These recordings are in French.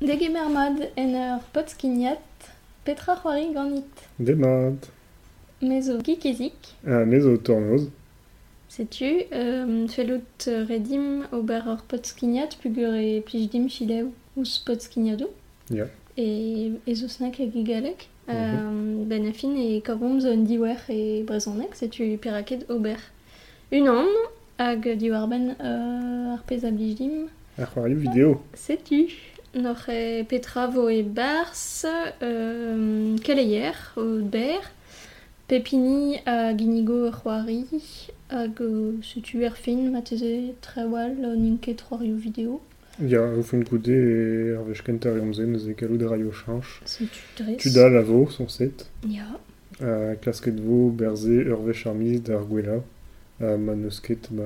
Degemer mad en ur potskiniat, petra c'hoari ganit. Demad. Mezo gikezik. Ah, mezo tornoz. Setu, euh, fellout redim ober ur potskiniat pugur e plijdim chileu ouz potskiniadou. Ya. Yeah. E ezo snak hag egalek. Mm -hmm. euh, ben afin e kavomz un diwer e brezonek, setu piraket ober. Unan, hag diwar ben euh, ar pez a blijdim. Ar c'hoari vidéo. Setu. Noc'h e petra vo e bars, euh, keleier o ber, ur c'hoari, hag euh, setu er fin mateze trewal euh, ninket c'hoarioù vidéo. Ya, o fin goude e ar vech kenter eomze neuze gallout a raio chanch. Setu dres. Tu da la vo, son set. Ya. A klasket vo, berze, ur vech ar miz d'ar gwella. A ma neusket, ma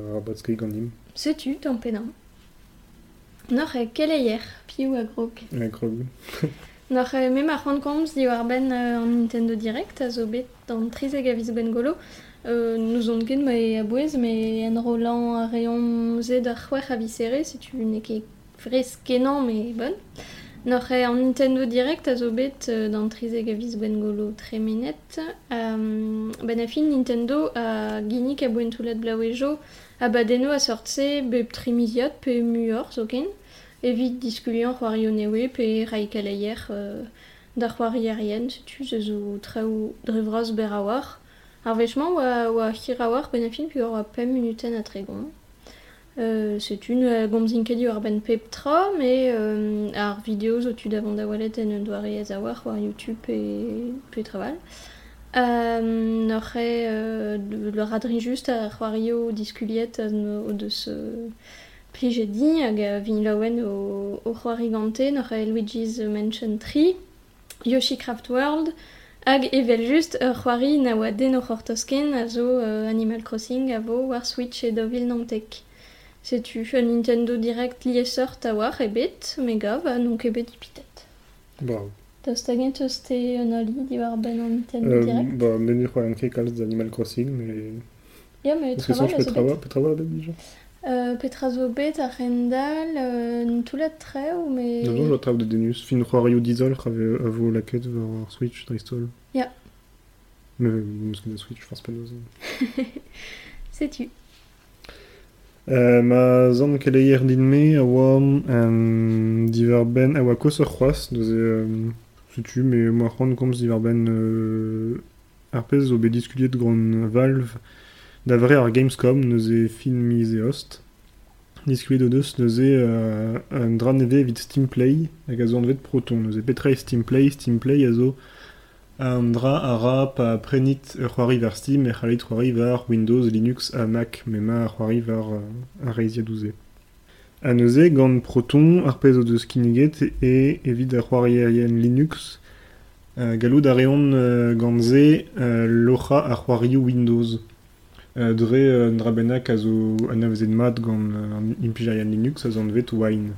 e keleier, piou a grog. A krog. Noc'h e mem ar c'hoant diwar ben euh, an Nintendo Direct a zo bet d'an trizeg a viz ben golo. Euh, nous on ket ma e a bouez, me en rolan a reon zed ar c'hwech a visere, si tu ne ket frez kenan, me bon. Noc'h e an Nintendo Direct a zo bet euh, d'an trizeg a viz ben golo. Euh, ben a fin Nintendo a ginik a boentoulat blaouejo a badeno a sortse bep trimiziat pe muor zoken. Evit diskulian c'hoario newe pe rai kaleier euh, d'ar c'hoari arien, setu ze zo traoù drevraz ber a war. Ar vechman oa, oa hir a war ben a pu oa pem minuten a tregon. Euh, setu ne gomzin ket ar ben pep tra, me euh, ar video zo tu davant da walet en war war YouTube pe, pe traval. Euh, e euh, le le radri just ar c'hoario diskuliet an o euh, hag a vin laouen o, o c'hoari gante noc'h e Luigi's Mansion 3, Yoshi Craft World, hag evel just ur c'hoari na oa den o c'hortosken a zo euh, Animal Crossing a vo war Switch e dovil nantek. Setu un Nintendo Direct lié sort a war e bet, me gav a nonk ipitet. Bravo. Eus te un ali ben an Nintendo Euh, Direct? ba, ket kalz d'Animal Crossing, mais... Ya, me Est-ce que traval sonj a pe zo bet. Euh, petra zo bet a rendal, euh, toulat treo, me... Non, non, je trav de denus. Fin c'hoarioù dizol, c'have a vo laket war ar Switch dristol. Ya. Mais, meus ket da Switch, je pense pas. Setu. Euh, ma zan keleier din me a oa um, divar ben a oa kos ur c'hoaz neuze um, setu me ma c'hoant komz divar ben euh, ar pez zo bet diskuliet gant Valve da vre ar Gamescom neuze fin miz e host diskuliet o deus neuze euh, un dra neve evit Steam Play hag a zo an vet proton neuze petra e Steam Play Steam Play a zo an dra a ra pa prenit ur c'hoari var Steam e c'halit c'hoari var Windows, Linux a Mac, me ma ar c'hoari var ar reizia douze. A neuze gant Proton ar pez o deus kiniget e evit ar c'hoari Linux uh, gallout a reon uh, gant ze uh, locha ar Windows. dre an dra bennak a zo an avezet mat gant an impijarian Linux a zo an vet wain.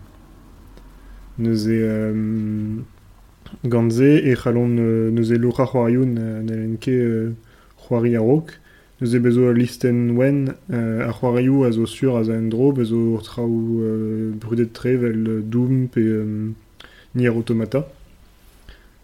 Neuze um, Ganze e c'halon neuze loura c'hoarioun na len ket c'hoari a rok. Neuze bezo a listen wen a c'hoarioù a zo sur a za en dro bezo ur traoù brudet trevel Doom pe euh, Nier Automata.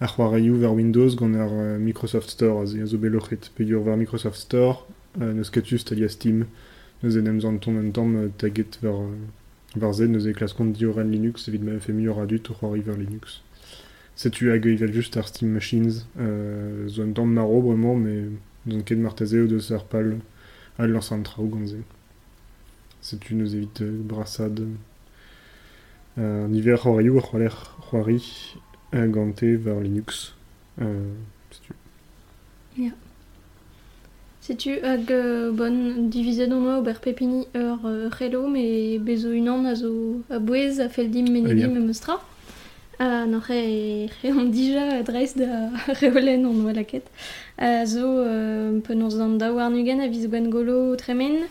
ar c'hoarioù ver Windows gant ar euh, Microsoft Store a a zo belochet peguir ver Microsoft Store neus ket just alia Steam neus en em an ton an tamm taget ver euh, var Z neus e dioren Linux evit ma fe miur a dut o c'hoari ver Linux. Setu hag evel just ar Steam Machines euh, zo an tamm maro bremañ mais donc ket marteze o deus ar pal a lance an traoù gant ze setu neus evit euh, brassad euh, an ar euh, gante ver Linux euh, Setu hag euh, bon divizet an oa ober pepini ur euh, relo, me bezo unan a zo a bouez a fel dim menedim Alia. e meustra. Ah, noch e reont dija dreist da reolen an oa laket. A zo euh, penaos an da war nugen a viz gwen golo tremen,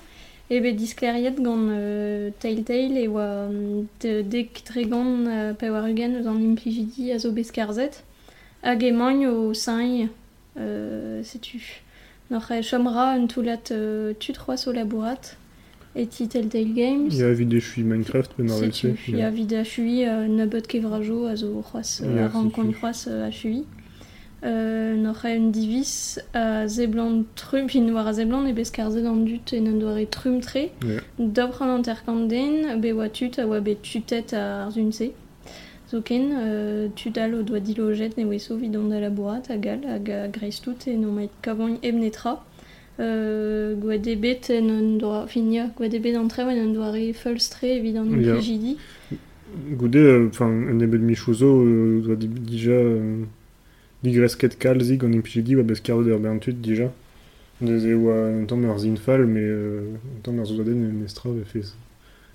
e bet diskleriet gant euh, Telltale e oa de, dek tregan euh, pe war ugen eus an implijidi a zo beskarzet. Hag moin o sañ, euh, setu. Noch e chomra un toulat euh, tut c'hoaz o labourat, et ti Telltale Games. Il y a vid e chui Minecraft, ben ar Setu, velse. ya vid a chui euh, na bot kevrajo a zo c'hoaz Ya, euh, a ran setu. kont c'hoaz euh, a chui. euh, n'oc'h en divis a zeblant trum, fin war a zeblant e beskarze d'an dut en an doare trum tre, yeah. d'obre an interkanden, be oa tut a oa bet tutet a ar se. Zo ken, euh, tud al o doa dilojet ne weso vidon da la boat hag al hag a greiz tout en o met kavant ebnetra. Euh, gwa debet en an doa, fin ya, gwa debet an tremen an doare feulstre evit an yeah. pijidi. Goude, enfin, euh, un ebet michouzo, euh, doa déjà... Euh... digresket kalzig an impijidi oa bez karzet ur berntud dija. Deus e oa un tamm ur zinfal, mais euh, un tamm ur zoaden e mestra ve fez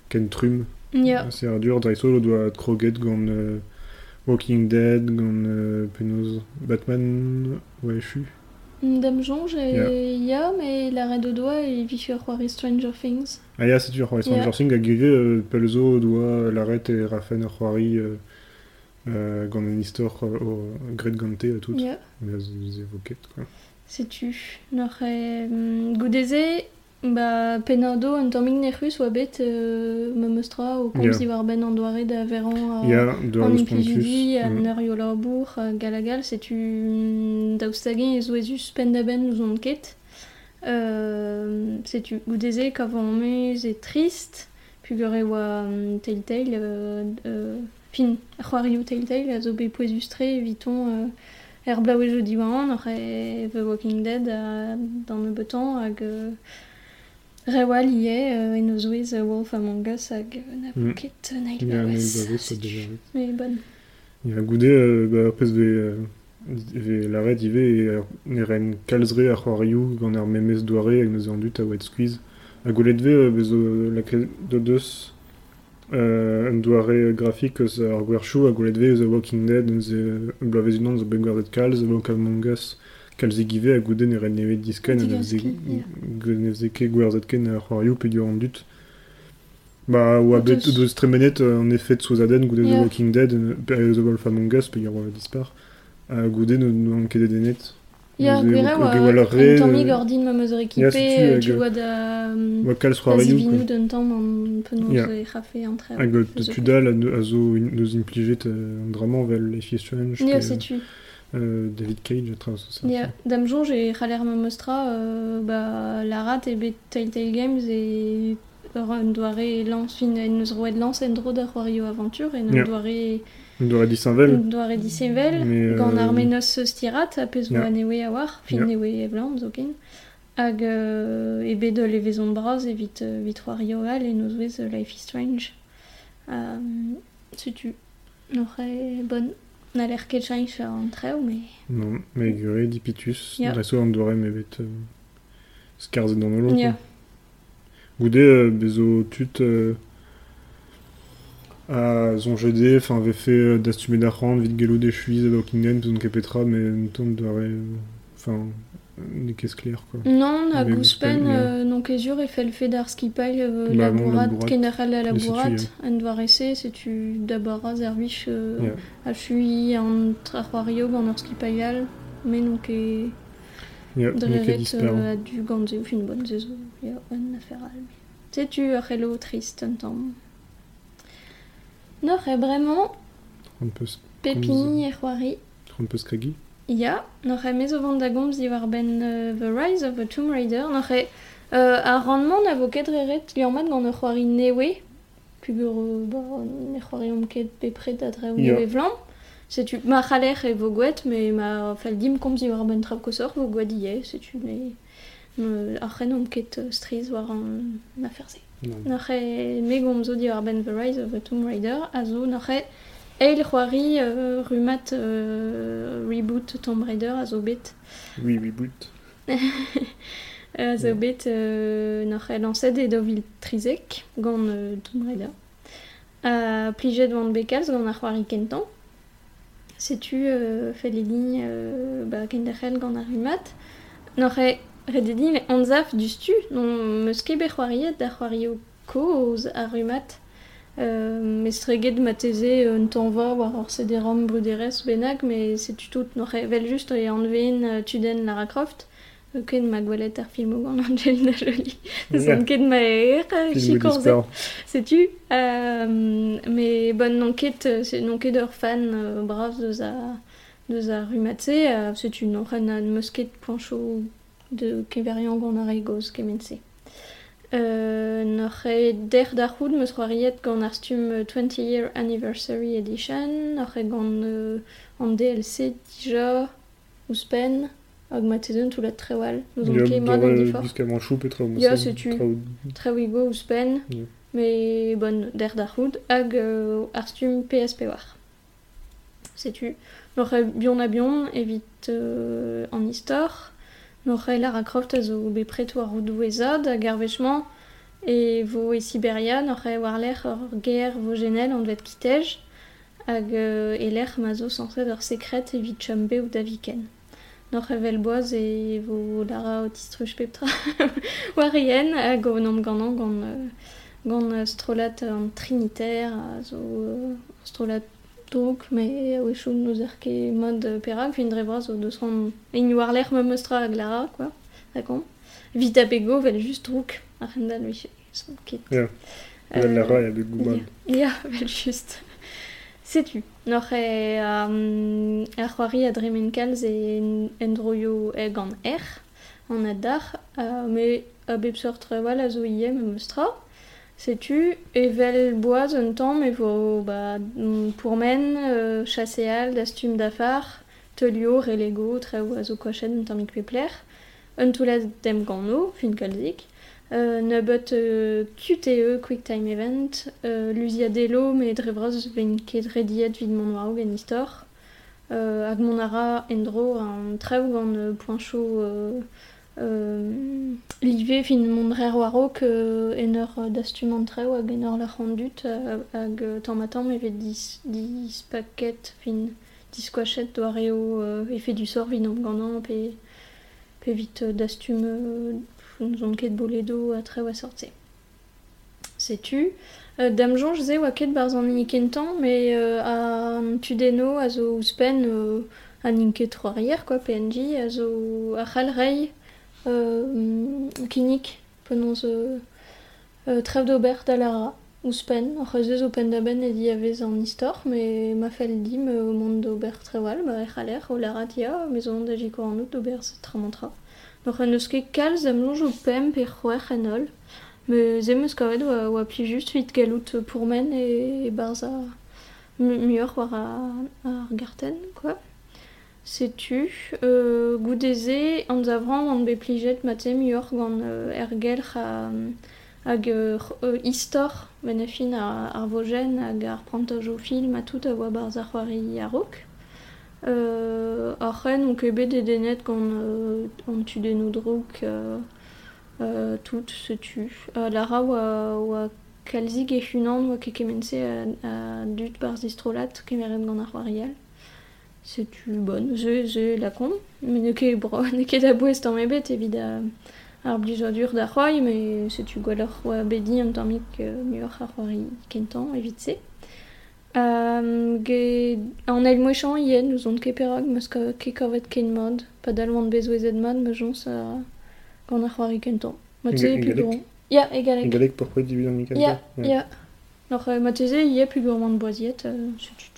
ken trum. Ya, C'est ar dur, dreisol o doa kroget gant euh, Walking Dead, gant euh, penaos Batman, oa e chu. Dame Jonge, Ya. ya, mais l'arrêt de doigt et vif ur c'hoari Stranger Things. Ah ya, setu, ar Stranger. Things a gire euh, pelzo doa l'arret e rafen ur c'hoari euh, euh, gant an istor euh, o gret gante a tout. Ya, Mais ze voket, quoi. sais-tu. N'oc'h e goudeze, ba penado un tammig nec'hus oa bet euh, ma meustra o komz Ya. war ben an doare da veran a... Ya, doa An eus pontus. implijidi, an mm. ur yo labour, a gal a gal, setu daoustagin ez oezus pendaben ouz an ket. Euh, setu goudeze kavant meus e trist, pugur e oa um, Telltale, euh, euh, fin, ar c'hoarioù Telltale, a zo bet poezus tre eviton euh, er blaouez jo diwan, ar e The Walking Dead a, dan e beton hag euh, rewal ie euh, en euh, Wolf Among Us hag euh, na Mm. ket euh, Nail Bawez. Mais bonne. Ya goude, euh, ba, ur pez ve, euh, ve l'arret ive e euh, ne ren kalzre ar c'hoarioù gant ar memez doare hag neuze an dut a oet squeeze. A goulet ve, euh, bezo de deus euh, un doare grafik eus ar gwerchou a gwelet ve The Walking Dead eus e blavez unan zo begwaret kalz, Walk Among Us, kalz e give a gouden er el nevet disken nevez e ket gwerzet ken ar c'hoarioù pe dior an dut. Ba oa bet deus tremenet an effet sous aden gouden The Walking Dead, per The Wolf Among Us pe dior dispar, a gouden an ket denet. Ya, Neuze gwira o- o oa gewal ar re, un tammig euh, ur din ma meus ekipe, euh, hag, tu euh, da... Da d'un tamm an penaos e c'hafe an. Hag de tudal a, zo neus implijet an dramañ vel setu. David Cage a traoù ça. Ya, dam jonge e c'haller ma meustra, euh, ba, la rat e bet Telltale Games e ur an doare fin en eus roed lance en dro da c'hoario aventure, en doare, Doare euh, gant ar menos eus stirat, a pez Ya. oa newe a war, fin Ya. newe e blant, zo ken. Hag euh, e bet le vezon braz evit, euh, al en eus vez euh, Life is Strange. Setu. N'oc'h e bon. Na l'air ket an treo, mais... Non, mais gure dipitus. Dreso an doare me bet euh, dans. Goude euh, bezo tut euh, a zonjede, enfin avait fait euh, d'astume d'arrand, vite gelo des chuiz, ad Walking Dead, bezo kepetra, mais un temps doare, euh, enfin, des caisses claires quoi. Non, Mais gouspen, euh, non kezur e fel fet ar skipail euh, Bah, labourat, bon, labourat. general a Mais si tu, labourat, euh, an doar ese, se tu dabara zervich a chui an trarwario gant ur skipailal, men non ket Ya, ne ket dreret disper. euh, a du gant zeo fin bonne zezo, ya an aferal. Se tu ar hello trist un tamm. E bremañ Un peu, pepini e un peu scraggy. Ya, n'oc'h e mezo vant da gomz di war ben euh, The Rise of the Tomb Raider, euh, a rendement vo ket reret gant ur c'hoari newe, pugur euh, pepret newe vlam. Setu, ma c'haler e vo gouet, me ma fel dim komz di war ben trav kosor vo gouet ie, setu, me me arren om ket euh, striz war an afer se. N'oc'h e megom zo di ar ben The Rise of the Tomb Raider, a zo n'oc'h e eil c'hoari euh, rumat euh, reboot Tomb Raider a zo bet. Oui, reboot. a zo bet euh, n'oc'h e lancet e dovil trizek gant euh, Tomb Raider. A plijet vant bekaz gant ar c'hoari kentan. Setu euh, felini euh, ba kendachel gant ar rumat. N'oc'h e rededi, mais anzaf du stu, non meus ket bet c'hoariet da c'hoario koz ar rumat. Euh, mais streget ma teze un tanva war ar sederom bruderes bennak, mais c'est tout n'aurait vel juste et enlevé euh, tuden Lara Croft. Euh, ken ma gwelet ar film Angelina Jolie. Son ken ma er, chikorze. Sais-tu euh, Mais bonne euh, c'est non ket ur fan euh, brav deus a, deus a rumatse, euh, sais-tu, non ren an musket plancho de keverian gant ar egoz kemense. Euh, n'aurait der da c'houd meus c'hoariet gant ar stum euh, 20 year anniversary edition, n'aurait gant euh, an DLC dija, ouspen, hag ma tezen tout la trewal, nous on ket mod an difort. Jusqu'à mon chou petra. Ya, setu. Trawigo ou Spen, Yeah. mais bonne der da c'houd, hag euh, ar stum PSP war. Sais-tu N'aurait bion a bion, évite euh, en histoire, n'aurait Lara Croft a zo be preto ar roudou ezad, hag ar vechement, et vo e Siberia, n'aurait war l'air ur guerre vo genel an vet kitej, hag euh, e l'air ma zo sanset ur sekret evit chambe ou daviken. N'aurait vel boaz e vo Lara otistruch peptra warien, hag o nom ganan gant, euh, gant euh, strolat an trinitaire, a zo strolat Dok, mais a wechoù nous ar mode mod perak, fin dre bras o deus ran en war l'er ma meustra a glara, quoi, a Vita pego, vel juste drouk ar rendal me son ket. Ya, yeah. euh, la ra ya bet gouman. Ya, yeah. vel just. Setu, noc'h e um, ar c'hoari a dremen et Androyo en droio eg an er, an adar, uh, me a sortre wal a zo ie ma meustra. Sais-tu E vel boaz un tamm vo ba, mm, pourmen, euh, chasseal, da stum d'afar, teulio, relego, treo a zo koachet un tammik pepler, un toulet dem gant no, fin Euh, euh, QTE Quick Time Event, euh, Lusia Delo, mais drevraz ven ket rediet vid mon wao gen istor. Euh, endro an euh, point chaud euh, live fin mon drer warok euh, en ur euh, dastum an treu hag en ur la rendut euh, hag euh, tamm a tamm evet dis, dis paket fin dis squachet do areo euh, effet du sort vin gandan pe, pe vit euh, dastum euh, ket boledo a treu a sortse. Sais-tu? Euh, Dame Jean, je oa ket barz an ikentan, mais euh, a tudeno a zo ouspen euh, an inket c'hoarier, quoi, PNJ, a zo a rei euh, penons euh, euh, trev d'obert a lara, ouspen, c'hezez open da ben e di avez an istor, mais ma fel dim au monde d'obert trewal, ba e c'haler, o lara dia, maison da jiko an out d'obert se tramontra. Donc an eus ket kalz am longe o pem pe c'hwer en ol, Me ze meus kavet oa, oa pli just vit galout pourmen e, e barz a muur war a, ar garten, quoi. Sais-tu, euh, goudeze, an zavran an be plijet mate muur gant euh, hag euh, euh, istor, ben ar, ar vojen hag ar prantaj o film tout a oa barz ar c'hoari a rok. Euh, ar ren on ket bet denet gant euh, an tudenoù drouk euh, euh, tout se tue. Euh, Lara oa, e a, a dut barz. Se tu bonne, ze, ze bro, ne ket a bouez tamm ebet evit a, ar blijodur da c'hoai, mais se tu gwelloc'h oa bedi an tammik euh, muur ar c'hoari kentan evit se. Euh, ge, an el yen, nous on ket perag, meus ka, kavet ken mod, pa dal vant bezouezet mod, me jons a gant ar c'hoari kentan. Ma plus. Ya, Ya, ya. Alors, euh, ma plus gourmand de boisiette, euh, c'est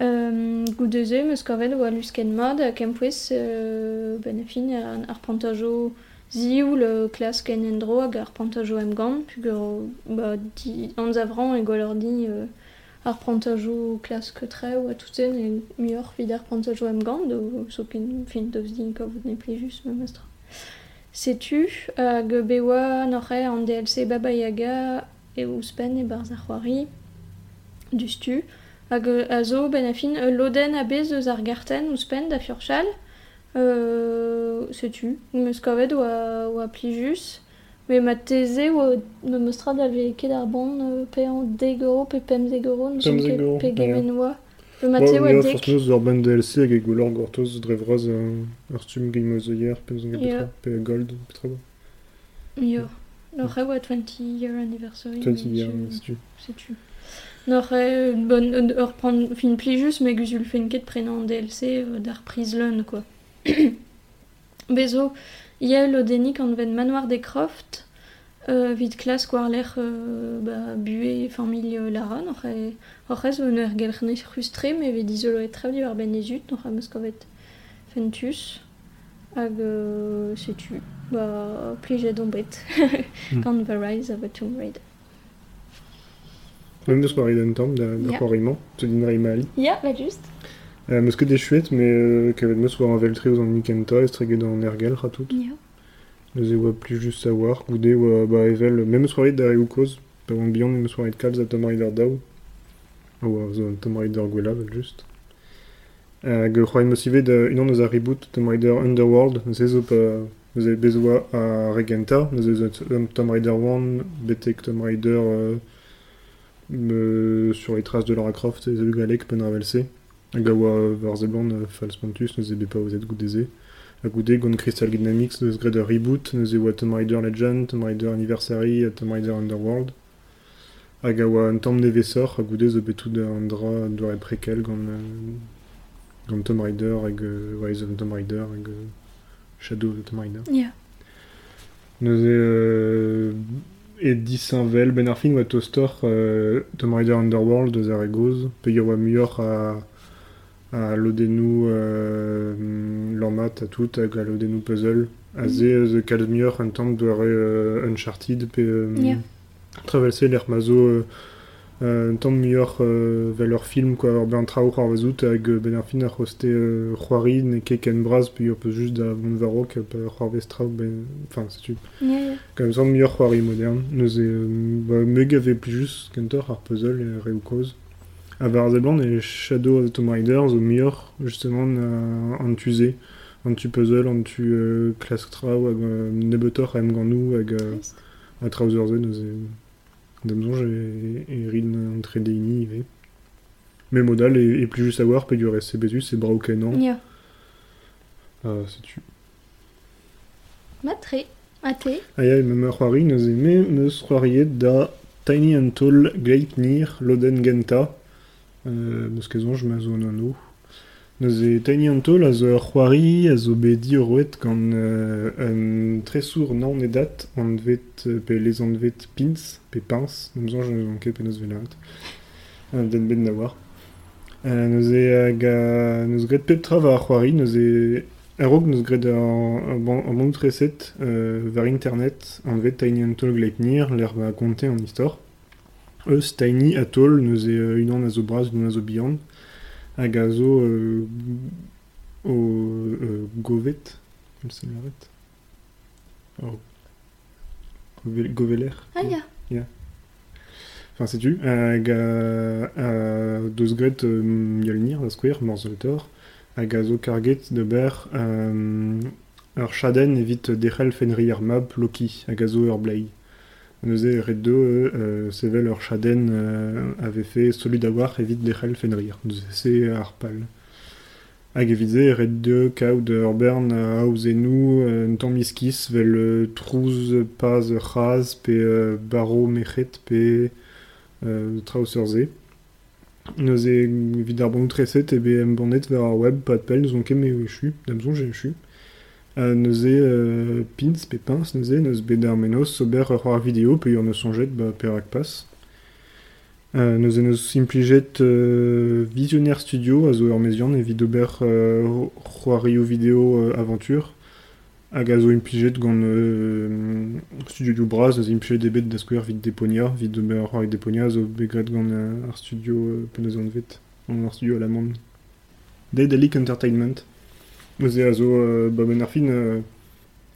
Euh, goudeze, meus kavet oa lusken mod, a kempouez, euh, ben a fin, ar, ar pantajo zioul, euh, klas ken endro, hag ar pantajo em gant, pug ur, ba, di, an zavran gwell ur di, ar pantajo klas que tre, oa tout zen, e muor vid gant, fin deus din kaout ne pli just, me mestra. Sais-tu, hag bewa n'aurait en DLC Baba Yaga e ouspen e hag a zo ben a fin euh, loden a bez eus ar garten ouspen da furchal, euh, sais-tu, meus kavet oa, oa pli just, me ma oa me mostra da ve ket ar euh, pe an deg euro pe pem deg euro, zeg euro, pe gemen oa, Le Mathieu Bon, ja, Wadek. forcément, ur ben DLC hag e golor gortoz drevraz euh, ur stum Game of the Year, pe zon Ja. petra, pe gold, petra. Jo. Noch e oa 20 year anniversary. 20 mais year, je- si tu. sais-tu. Noch e bon euh, ur prend fin plijus me guzul fen ket prenañ an DLC euh, d'ar prise leun quoi. Bezo, yel o denik an ven manoir des Croft, euh, vid klas gwarler euh, ba, bue famille euh, Lara, noch e Horrez ven ur gelc'hne frustre, me vet izolo e trevdi war ben ezut, noch a meskovet fentus, hag euh, setu, ba plijet on bet, Mm. gant the rise of a Tomb Raider. Même eus war den tamm da, da Ja. te. Euh, meus ket euh, meus war an veltre ouz an Nikenta, estreget an ergel ratout. Ja. Neuze oa pli just savoir, goude oa ba evel, même eus war da eo koz, pa oan bihan, meus war kalz a Tomb Raider daou. Oa, zo an Tomb Raider gwella, vel just. Hag euh, da unan eus a reboot Tomb Raider Underworld, neuze zo pa... Neuze bezoa a Regenta, zo um, Tomb Raider 1, betek Tomb Raider euh, sur les traces de Lara Croft Galek pen ravelse. Hag a oa Varzeban euh, Fals Pontus, neuze be pa ozet goudeze. A goude gant Crystal Dynamics ur reboot, neuze oa Tomb Raider Legend, Tomb Raider Anniversary, Tomb Raider Underworld. Hag a oa un tamm nevesor, a goude zo betout an dra doare prequel gant Tomb Raider Rise of Tomb Raider Shadow of the Tomb Raider. Neuze euh, e disanvel ben ar fin oa toaster euh, Tomb Raider Underworld eus ar egoz, pe oa muioc'h a, a lodenou euh, l'ormat a tout hag a lodenou puzzle. A ze eus kalz muioc'h un tamm doare euh, Uncharted pe euh, Euh, un tamm muioc'h euh, vel ur film quoi ur ben traoù c'har vazout hag ben ar fin ar c'hoste euh, c'hoari ne ket ken braz pe ur peus just da vont vez ben... Enfin, c'est tu Ja, ja. Quand même, meilleur Huawei moderne. Nous euh, bah, Meg avait plus juste Kenter, ar puzzle et Reu cause. A et Shadow of the Tomb Raider, zo meilleur justement an tuzé. An tu puzzle, an tu euh, classe trao hag euh, nebetor em ganou hag a trouser nous e damzonj e, e rin an tre deini ive. Mais modal et, et plus juste c'est bézus c'est bras au canon. Ja. Ah, c'est tu. Matre. Ate. Aia, me ma c'hoari neus e me meus c'hoariet da Tiny and Tall Gleipnir Loden Genta. Euh, meus kezonj Neuze taini an tol a zo ur c'hoari a zo bet di roet gant euh, un tresour naon e dat an vet pe lezan vet pins, pe pins, nemzan j'en an ket pe neus velaret. Uh, den bet na war. Uh, neuze hag a... neus gret pep trav a c'hoari, neuze... Erog neus gret an bon treset euh, var internet an vet taini an tol gleipnir l'er va konte an istor. Eus taini a tol neuze unan a zo bras, unan a zo bihan. Hag a zo euh, o euh, govet, laret. Oh. Govel- Goveler. Ah ja. Enfin, sais-tu, hag a, a deus gret euh, Mjolnir, skouer, Morzoltor, hag a zo karget de ber euh, ur chaden evit dechel fenri ar map Loki, hag a zo ur blei. Neuze ret do, euh, sevel ur chaden euh, ave fait solud a war evit dechel fenri, neuze se ar pal. Hag evize ret do kaout ur bern a aouzenou euh, un tamm miskis vel euh, trouz paz raz pe euh, baro mechet pe euh, traoser ze. Neus e vid ar bank treset ebe em bandet ver ar web pat pel neus on ket me echu, damzon j'ai echu. Uh, neus e euh, pins pe pins menos sober pe Visionnaire Studio a zo ur meziant evit ober euh, euh, aventure. Hag a zo implijet euh, studio du braz neus implijet ebet da skouer vid deponia vid deponia zo begret gant euh, ar studio euh, penaos an vet an ar studio alamand Daedalic Entertainment Neus e a zo euh, ba ben ar fin euh,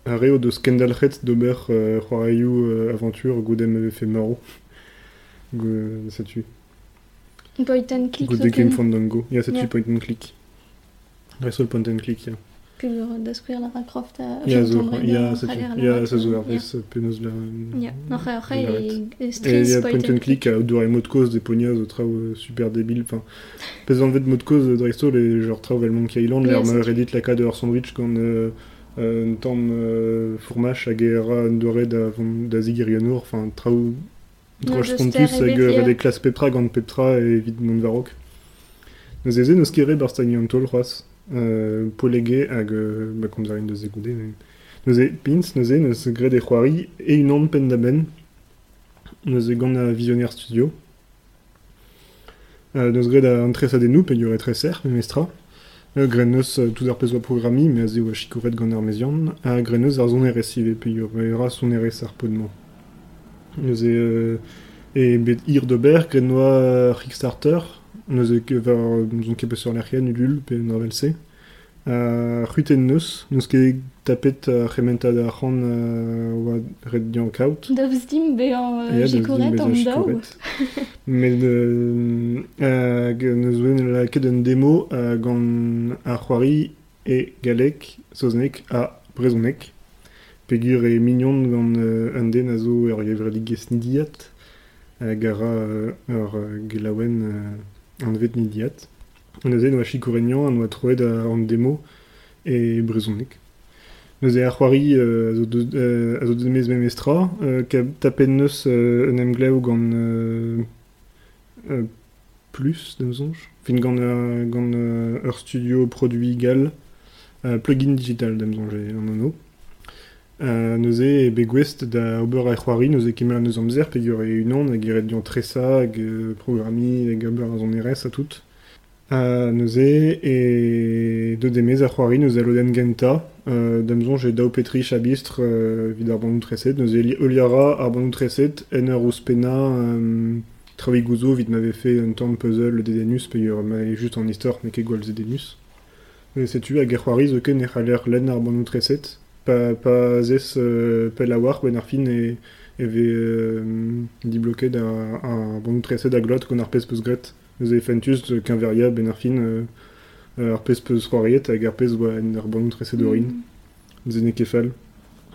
a reo de skandalc'het d'ober euh, c'hoarioù euh, aventure goudem eve fe maro Go, setu Point and click. Go de ken. Fandango. Ya, setu Ja. point and click. Resol point and click, ya. Pur da square la Croft a Ja, Tomb Raider, ja, ja, Haller, c'est so, ja. Et Streets il y a point and click à dour mot de cause des pognas au trao euh, super débile enfin pèse en fait de mot de cause de Dresto les genre trao vel Monkey Island l'air redit la cas de leur sandwich quand euh, euh, un temps euh, fourmache à guerra un doré da da zigirianour enfin trao trao je spontus stais hag rebet, red ja. classe peptra gant peptra et vid mon varok Nos eze nos skire barstani an tol c'hoaz euh, polégué hag euh, bah, comme de mais e pins nos e nos gre des et une onde pen da ben nos e gant a Visionnaire Studio. Euh, nos gre da antresa den nou pe yore treser me mestra. Euh, grenos euh, tout ar me a ze oa gant ar mezian. A grenos ar zon pe e euh, e bet ir de Kickstarter Neus e kevar zon ket peus ur lec'hienn ulul pe un ravel-se. Uh, Ruiten neus, neus tapet uh, c'hementa da c'han uh, oa red dian kaout. Daouz dim be an uh, jikoret an daou. Met uh, neus oen la ke un démo uh, gant ar c'hoari e galek, soznek a brezonek. Pegur e mignon gant un den a zo ur yevredik gesnidiat. gara ur glawen 1-9 Nidiat, neuze noa chikourenian, noa troed a euh, an demo e brezonnek. Neuze ar c'hoari euh, a zo deus mez mem estra, euh, ka tapen neus un em gleu gant plus de mezonj, fin gant, gant studio produit gal, plugin digital de mezonj an anno. Neus e begwest da ober a c'hoari, e amzer, pe gur e e tresa, hag euh, programi, hag ober a zon RS a tout. Euh, neus e, e de demez a c'hoari, neus a loden genta, euh, j'ai dao petrich a bistr euh, vid e oliara ar bandou treset, en m'avait fait un temps de puzzle de Denus, pe ur ma juste en histoire, mais ket gwall ze Denus. Mais setu a gerc'hoari zo ken e c'haller len bandou treset, pa, pa zes euh, pel a war ben ar fin e, e ve euh, dibloket ar, ar bandou treset a glot kon ar pez peus gret. Neus e fentus qu'un veria ben ar fin euh, ar pez peus c'hoariet hag ar pez oa en ar bandou treset d'orin. Mm. Zene kefal.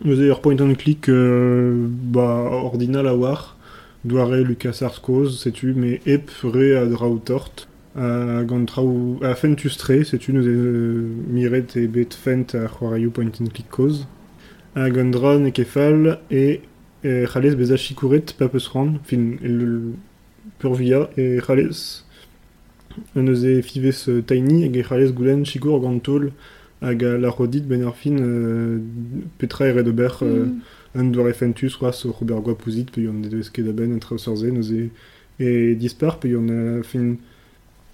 Eus ur point and click euh, ba ordinal a war, doare Lucas cause, setu, mais ep re a drao tort, a gant trao, a fentus tre, setu, nous e miret e bet fent a c'hoaraio point and click cause, a gant dra ne kefal, e, e c'halez bez a chikouret pa peus ran, fin, e le purvia, e c'halez, eus e fivez euh, tiny, hag e c'halez goulen chikour gant tol, hag a la rodit ben ar fin euh, petra e red ober euh, Mm. doare fentus o Robert Guapouzit pe yon aben entre sorze neus e e dispar pe yon a fin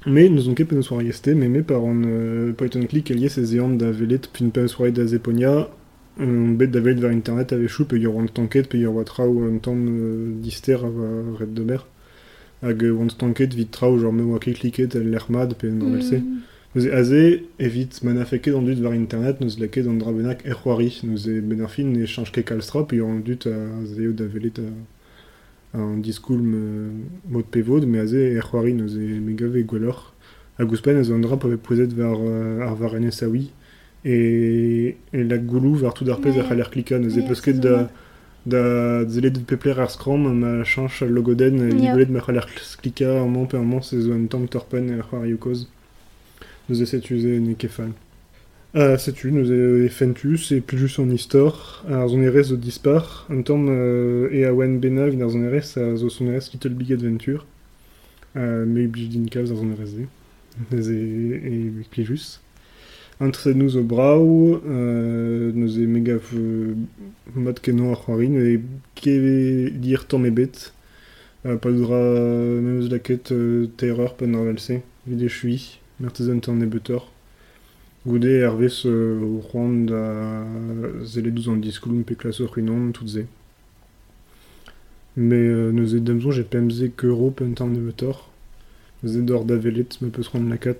me neus on ket pe neus war yeste me me par an euh, point and click elie se zeant da velet fin pe eus war da zeponia on bet da velet ver internet ave chou pe yor an tanket pe yor wa trao an tan euh, dister a va red d'ober hag euh, an tanket vit trao genre me oa ket kliket el l'ermad pe an mm. Mm. Nous e aze evit manafeket an dut war internet neus leket an drabenak er c'hoari. Nous e ben ar fin e chanj ket kalstra, pe an dut a zeo da velet a, an diskoulm euh, mod pevod, me aze er c'hoari neus e megave gwelloc'h. A gouspen eus an dra pa poezet war euh, ar var ene saoui. E, e la goulou var tout ar pez Ouais. ar c'haller klika, neus e peusket da da zelet de pepler ar skram ma chanj al logoden e Ja. libelet ma c'haller klika man se zo an tamm torpen e ar. Nous kefal. Uh, setu, nous e fentus e plus en istor, ar zon erez dispar, un tamm euh, e a oan bena vin ar zon erez a son Little Big Adventure, me blij din kalz ar zon erez de, e, e nous o brau, euh, nous e mega euh, mod kenon ar c'hoarin, e ke dir tamm e bet, uh, pa dra même eus laket euh, terreur pen ar valse, vid e chui, mertezen tan e betor. Goude ervez euh, o c'hoant da zele douz an diskoulm pe klaso ruinon tout ze. Me euh, demzon j'ai pemze keuro pen tan e betor. Ze dor da velet me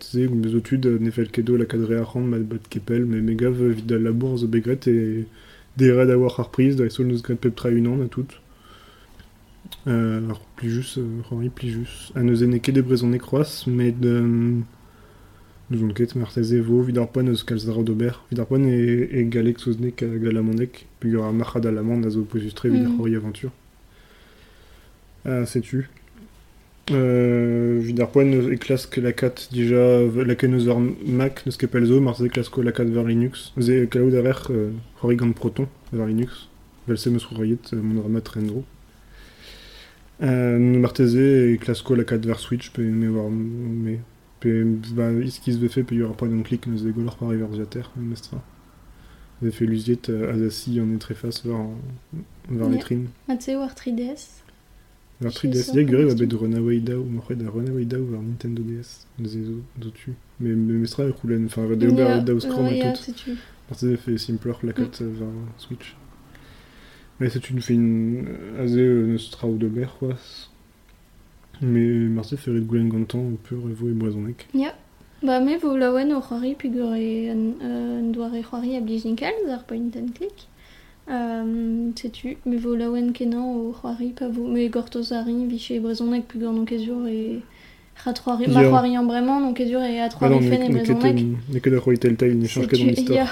ze ou meus otud ne fel kedo la rand kepel me me gav vid da labour begret e de red a war ar priz da e sol neus gret pep tra unan a tout. Euh, alors, plijus, euh, Henri Plijus. A neus e ne ket de brezon e kroaz, met de... Nous on ket marteze vo vidarpoan eus kalzdra d'ober. Vidarpoan e, e galek souznek a galamondek. Puis gura marchad alamand a zo posustre vidar Mhm. hori aventure. Ah, sais-tu euh, Vidarpoan e klask la kat dija la ken eus ar Mac neus ket pel zo, marteze klasko la kat ver Linux. Ze ver euh, hori gant Proton ver Linux. Velse meus rourayet euh, mon ramat rendro. Euh, marteze e klasko la kat ver Switch, me war me Pe, ba, iskiz vefe pe yura pas d'un clic neus degolor par iver ziater, mestra. Vefe luziet euh, azasi an etrefas var, var Ja. letrin. Matze war 3DS. Var Je 3DS, sais diag pas gure va bet Runaway DAO, morret da Runaway DAO var Nintendo DS, tu. Me, me mestra e roulen, enfin, de ober Ja, DAO Scrum et tout. c'est tu. Marteze fait simpler la kat euh, var Switch. Mais c'est une fait une azé euh, neus trao de ber, quoi. Mais Marteze fait red goulen gantan, peur evo e boisonek. Ja. Ba me vo laouen o c'hoari ur e an, euh, an doare c'hoari a blijnikal ar point and click. Um, setu, me vo laouen kenan o c'hoari pa vo, me gortoz ari viche brezonek pig ur non kezur e c'hoari, ma Ya. c'hoari an bremañ non kezur e a Ah c'hoari non, fen e ne brezonek. ne ket da c'hoi Telltale, ne chanj ket an istor.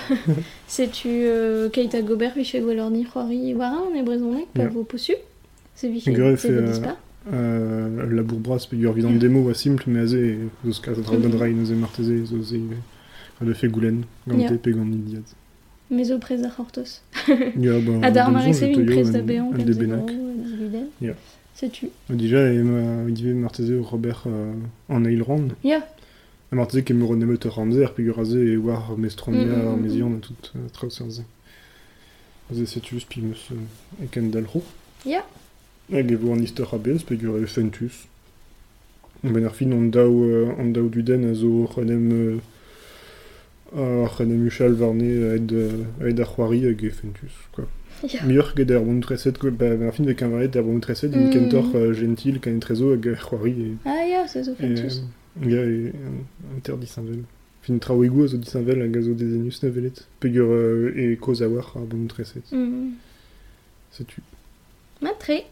Setu euh, keit a gober viche gwellorni c'hoari war an e brezonek pa Ya. vo posu. Se viche, Greu se fait, vo euh, dispa. Euh, la bourbras pe ur vid an demo wa simple, me aze a Mhm. draoù dra e marteze, ze a goulen, gante Ya. pe gant idiad. Me zo prez ar c'hortoz. Ya, ba, A dar bonne mare zonge, se to vin yo prez da an- bean an ken de zero, benak. dividen. Ya. Setu. Dija, e ma dive marteze o Robert euh, an. Ja. A marteze pe ur aze e war Mm, ar a tout euh, pi meus euh, e. Ya. Hag an istor a bez, pe ur e fentus. Ben ar fin an daou, euh, an daou du den a zo c'henem euh, a c'henem uchal varne aed, euh, aed ar c'hoari hag e fentus, quoi. Ya. Miur ket ar bonutreset, quoi, ba, ben ar fin vek an varet ar bonutreset, Mm. mm. kentor euh, gentil, kan etrezo hag ar c'hoari e... Ah ya, se zo fentus. ya, e inter disinvel. Fin trao ego a zo disinvel hag a zo dezenus nevelet. Pegur euh, e koz a war ar bonutreset. Mm. Setu. Matre.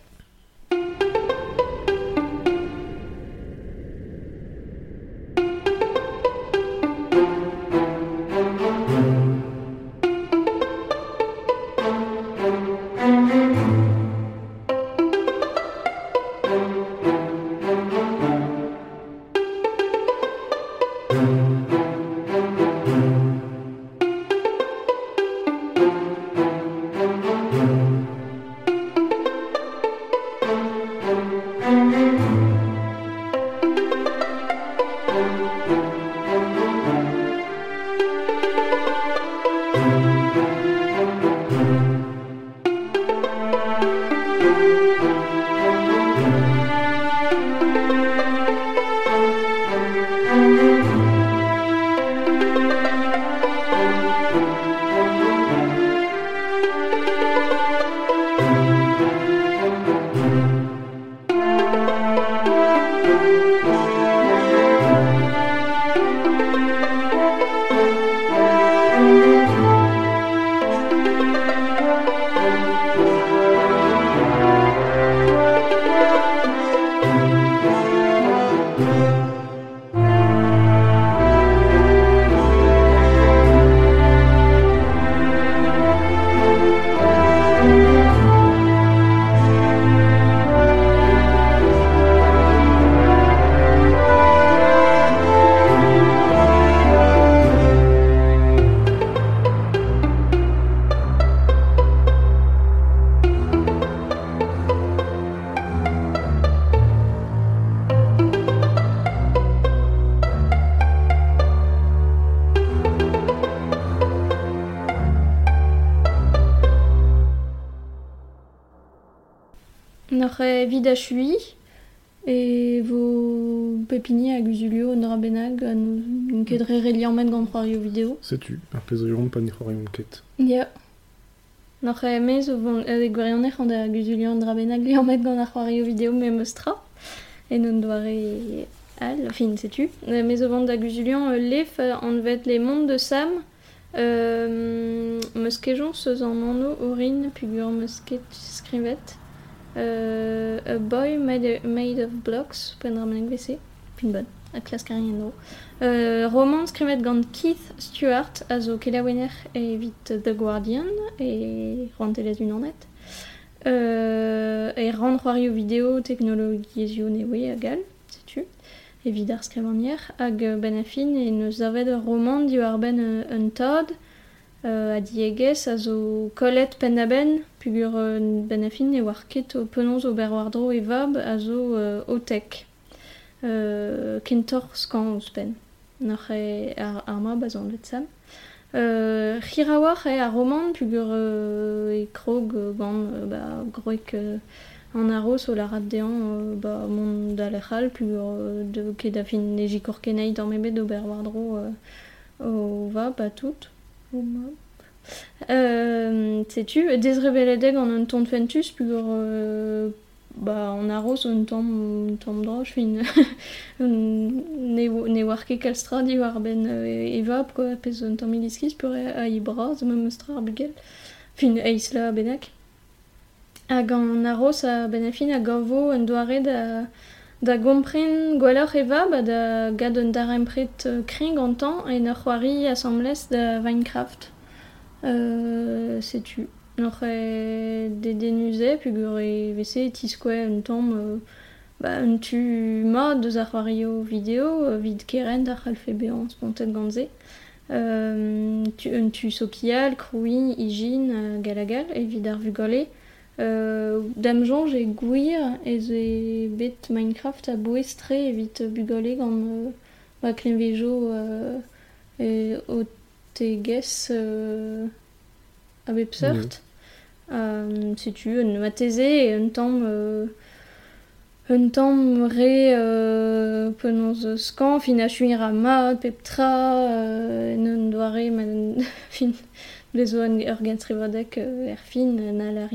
Pepini a guzulio nora benag an ket re reliamet gant c'hoario video. Setu. Ar pezorion pa ni c'hoarion ket. Ya. N'oc'h emez o vont e gwerionech an da guzulio an dra benag liamet gant ar c'hoario video me meustra. E non doare al, fin, setu. Emez o vont da guzulio lef an vet les mondes de Sam. Euh, meus kejon seus an anno orin pugur meus ket skrivet. Euh, a boy made, made of blocks, pen ra menag vese. Fin bon. a klaskarien no. Euh, roman skrivet gant Keith Stewart a zo kelawener e vit The Guardian e rantelet unanet. Euh, e rand c'hoario video teknologiezio newe a gal, setu, e vid ar skrivanier, hag ben a fin e neus avet ur roman di war ben euh, un a diegez a zo kolet pen da ben, pugur ben a fin e war ket o vab a euh. Euh, kentor skan ouz pen. Nach e ar, ar ma bazan vet sam. Euh, Hirawar e a roman pugur euh, e krog euh, gant euh, ba, groek euh, an aros o la rat dean euh, ba, mont da pugur euh, de ket da fin ne jikor kenei d'an mebet o ber war dro euh, o va ba tout o ma Euh, Setu, dez rebeledeg an un ton fentus pugur euh, ba, an aros un tamm un tamm droch fin ne, ne war ket kalstra di war ben euh, evap quoi pez un tamm iliskis pur e a ibra ze me meustra ar fin eis la benak hag an aros a ben a a gavo un doare da da gompren gwaloc'h eva ba da gad un darempret euh, kring an tan en ur c'hoari assemblez da Minecraft euh, setu Noc'h e de denuze pugur e vese tiskwe un euh, un tu ma deus ar c'hoario video vid keren d'ar c'halfe spontet gantze. Euh, tu, un tu sokial, krouin, ijin, euh, galagal, e vid ar vugale. Euh, dam jonj e gwir e ze bet Minecraft a boestre evit bugale gant euh, ba klemvejo euh, e o. Euh, si tu un mateze e un euh, un tamm re euh, skan fin a chuir euh, en un doare man fin blezo an ur gant rivadek euh, er fin na la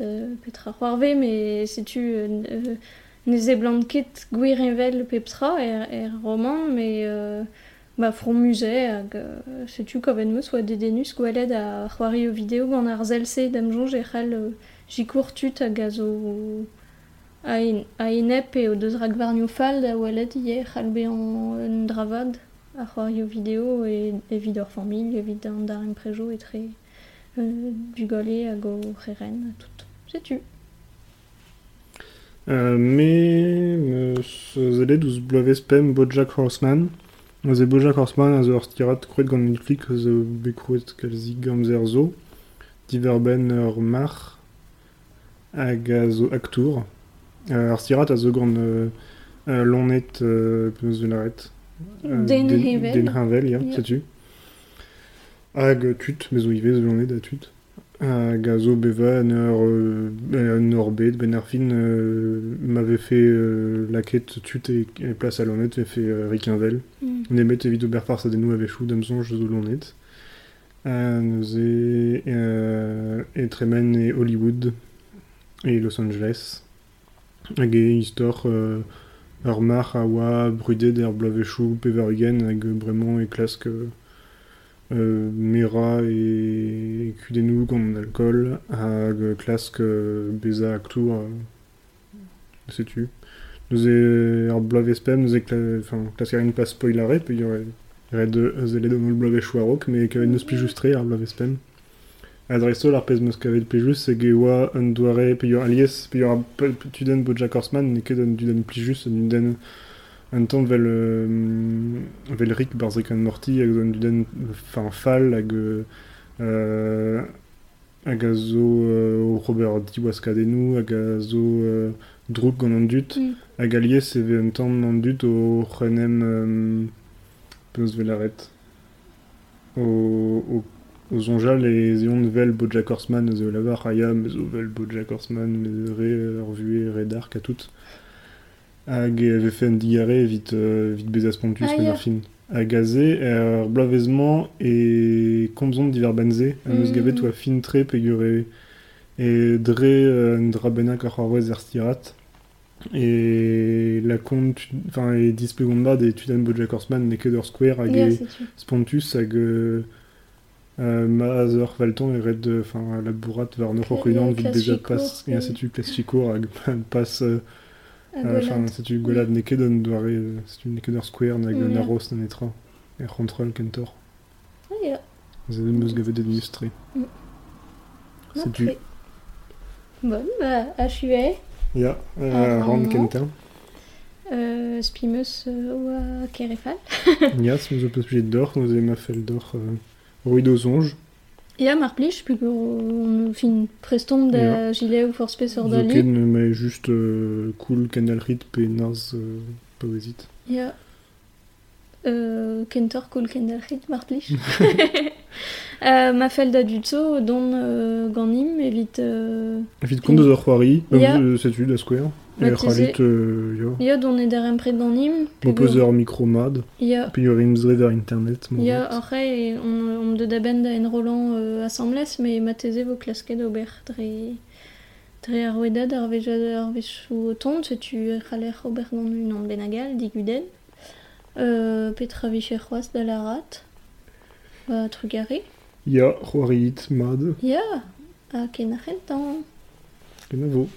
euh, petra mais si tu euh, euh, ne ze blant ket gwir envel pep tra er, er roman mais euh, ba from musée hag euh, setu koven meus oa dedenus gwelet a c'hoari video gant ar zelse dam jonj e c'hall euh, jikour tut hag a zo a, en, a enep e o deus rak varnio fall da dravad a c'hoari o video e evit ur familh evit an dar emprejo e tre euh, bugale hag o tout setu Euh, me meus zelet ouz bloavezh pem Bojack Horseman. Ze Bojack Horseman a zo ur stirat krouet gant Netflix a zo bekrouet kalzik gamzer zo. Diver ben ur mar hag a zo aktour. Euh, ar stirat a zo gant euh, lonet euh, penaos velaret. Euh, Den hevel. Den hevel, ya, Ya. setu. Hag tut, zo lonet tut. Hag a zo beva ur, euh, an ur bet, ben ar fin euh, m'avait fait euh, la quête tut et, et place à l'honnête, et fait euh, Riquinvel. mm. Nemet evit ober farz adennou a vechou damsonj zo lonet. Euh, neuze euh, e tremen e Hollywood e Los Angeles. Hag e istor euh, ur mar a oa brudet er blavechou pevar ugen hag bremañ e klask euh, euh, mera e kudennou gant alcool hag klask euh, beza aktour euh, setu. Neuze ar blavespem, neuze kla, enfin, klaskarin pas spoilare, pe yor red zelet an ol blavechou a-rok, me kavet neus plijustre ar blavespem. Adreso ar pez meus kavet plijus, e oa un doare, pe yor alies, pe yor a tuden Bojack Horseman, un duden plijus, un un tamm vel, euh, vel Rick barz Rick and Morty, hag duden enfin, fall, hag euh, hag a zo euh, Robert Diwaskadenou, hag a zo euh, drouk gant an dut, Mm. hag alies vez un tamm an dut o c'hrenem euh, peus velaret. O, o, o zonjal e zeon vel Bojack Horseman zo lavar aya, me zo vel Bojack Horseman, me re ur vue re dark a tout. Hag e un diare evit, euh, evit bezaz pontus Ah, ar fin. Hag a ze, ur blavezman e komzont diver meus Mm. gavet oa fin tre pe gure e dre euh, un dra benak ar c'hoarvez er stirat. E la kont, enfin, e e tudan Bojack Horseman ne ket ur square hag e setu. spontus hag euh, euh, ma valton e red, euh, enfin, la bourrat war nor Ja, oc'h unan vit chikour, pas, setu chikour hag pas euh, Euh, Enfin, golad. neket an doare, euh, setu neket ur square nag Mm, an ya. arroz an etra. E c'hantrol kentor. Ah, ya. Ze meus gavet en illustre. Mm. Ok. Bon, bah, a chué. Ya, euh, ran kentar. Euh, spimeus euh, oa kerefal. Ya, se meus o peus plijet d'or, nous ma fel d'or euh, ruido zonj. Ya, mar plij, puis on fin preston da Ya. gilet ou force pesor da Zo li. ken ma juste euh, cool kendal rit pe naz euh, paouezit. Ya. Euh, kentor cool kendal rit mar plij. euh, ma fel da dutso don ganim kont eus ur c'hoari, Ya. euh, setu da square? E euh, yo. ya don e der ganim. Mo peus ur micromad. Ya. Puis ur imzre d'ar internet. vet. après, on, on de da ben da en roland euh, assemblès, mais ma teze vo klasket ober dre... Dre ar wedad ar vejad ar vechou o tont, setu c'haler ober gant unan benagal, diguden. Euh, petra vicher c'hoaz da la rat. Ba trugare. C'hoari mad. A ken a c'hentan. Ken a vo.